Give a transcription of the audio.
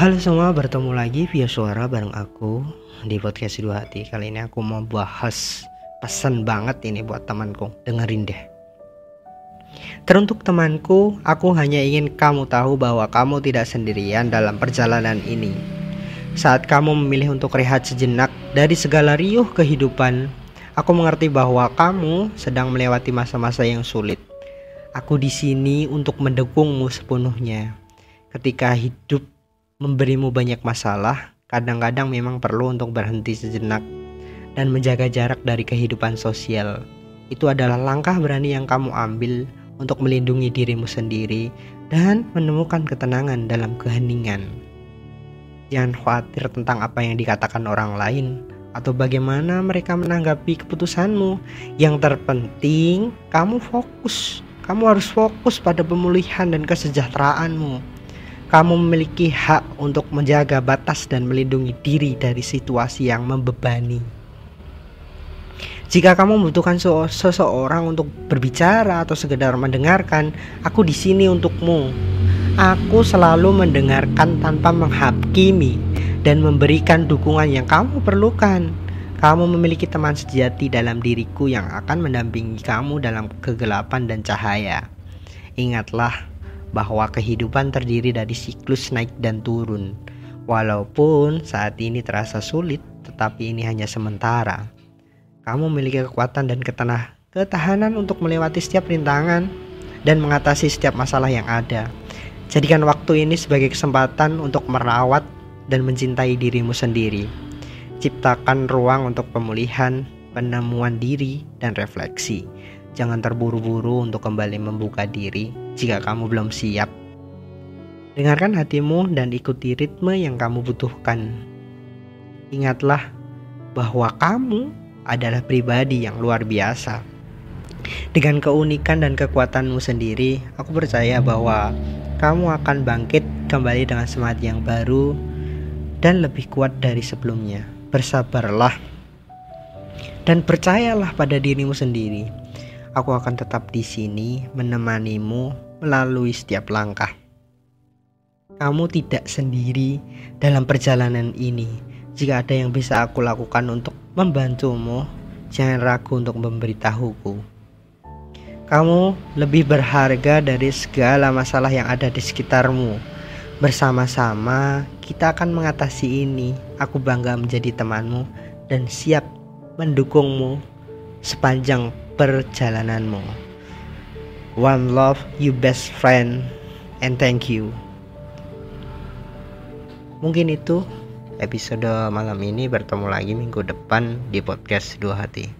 Halo semua, bertemu lagi via suara bareng aku di podcast Dua Hati. Kali ini aku mau bahas pesan banget ini buat temanku. Dengerin deh. Teruntuk temanku, aku hanya ingin kamu tahu bahwa kamu tidak sendirian dalam perjalanan ini. Saat kamu memilih untuk rehat sejenak dari segala riuh kehidupan, aku mengerti bahwa kamu sedang melewati masa-masa yang sulit. Aku di sini untuk mendukungmu sepenuhnya. Ketika hidup memberimu banyak masalah, kadang-kadang memang perlu untuk berhenti sejenak dan menjaga jarak dari kehidupan sosial. Itu adalah langkah berani yang kamu ambil untuk melindungi dirimu sendiri dan menemukan ketenangan dalam keheningan. Jangan khawatir tentang apa yang dikatakan orang lain atau bagaimana mereka menanggapi keputusanmu. Yang terpenting, kamu fokus. Kamu harus fokus pada pemulihan dan kesejahteraanmu kamu memiliki hak untuk menjaga batas dan melindungi diri dari situasi yang membebani. Jika kamu membutuhkan seseorang untuk berbicara atau sekedar mendengarkan, aku di sini untukmu. Aku selalu mendengarkan tanpa menghakimi dan memberikan dukungan yang kamu perlukan. Kamu memiliki teman sejati dalam diriku yang akan mendampingi kamu dalam kegelapan dan cahaya. Ingatlah, bahwa kehidupan terdiri dari siklus naik dan turun. Walaupun saat ini terasa sulit, tetapi ini hanya sementara. Kamu memiliki kekuatan dan ketenah, ketahanan untuk melewati setiap rintangan dan mengatasi setiap masalah yang ada. Jadikan waktu ini sebagai kesempatan untuk merawat dan mencintai dirimu sendiri. Ciptakan ruang untuk pemulihan, penemuan diri, dan refleksi. Jangan terburu-buru untuk kembali membuka diri jika kamu belum siap. Dengarkan hatimu dan ikuti ritme yang kamu butuhkan. Ingatlah bahwa kamu adalah pribadi yang luar biasa. Dengan keunikan dan kekuatanmu sendiri, aku percaya bahwa kamu akan bangkit kembali dengan semangat yang baru dan lebih kuat dari sebelumnya. Bersabarlah dan percayalah pada dirimu sendiri. Aku akan tetap di sini menemanimu melalui setiap langkah. Kamu tidak sendiri dalam perjalanan ini. Jika ada yang bisa aku lakukan untuk membantumu, jangan ragu untuk memberitahuku. Kamu lebih berharga dari segala masalah yang ada di sekitarmu. Bersama-sama, kita akan mengatasi ini. Aku bangga menjadi temanmu dan siap mendukungmu sepanjang perjalananmu. One love, you best friend, and thank you. Mungkin itu episode malam ini bertemu lagi minggu depan di podcast Dua Hati.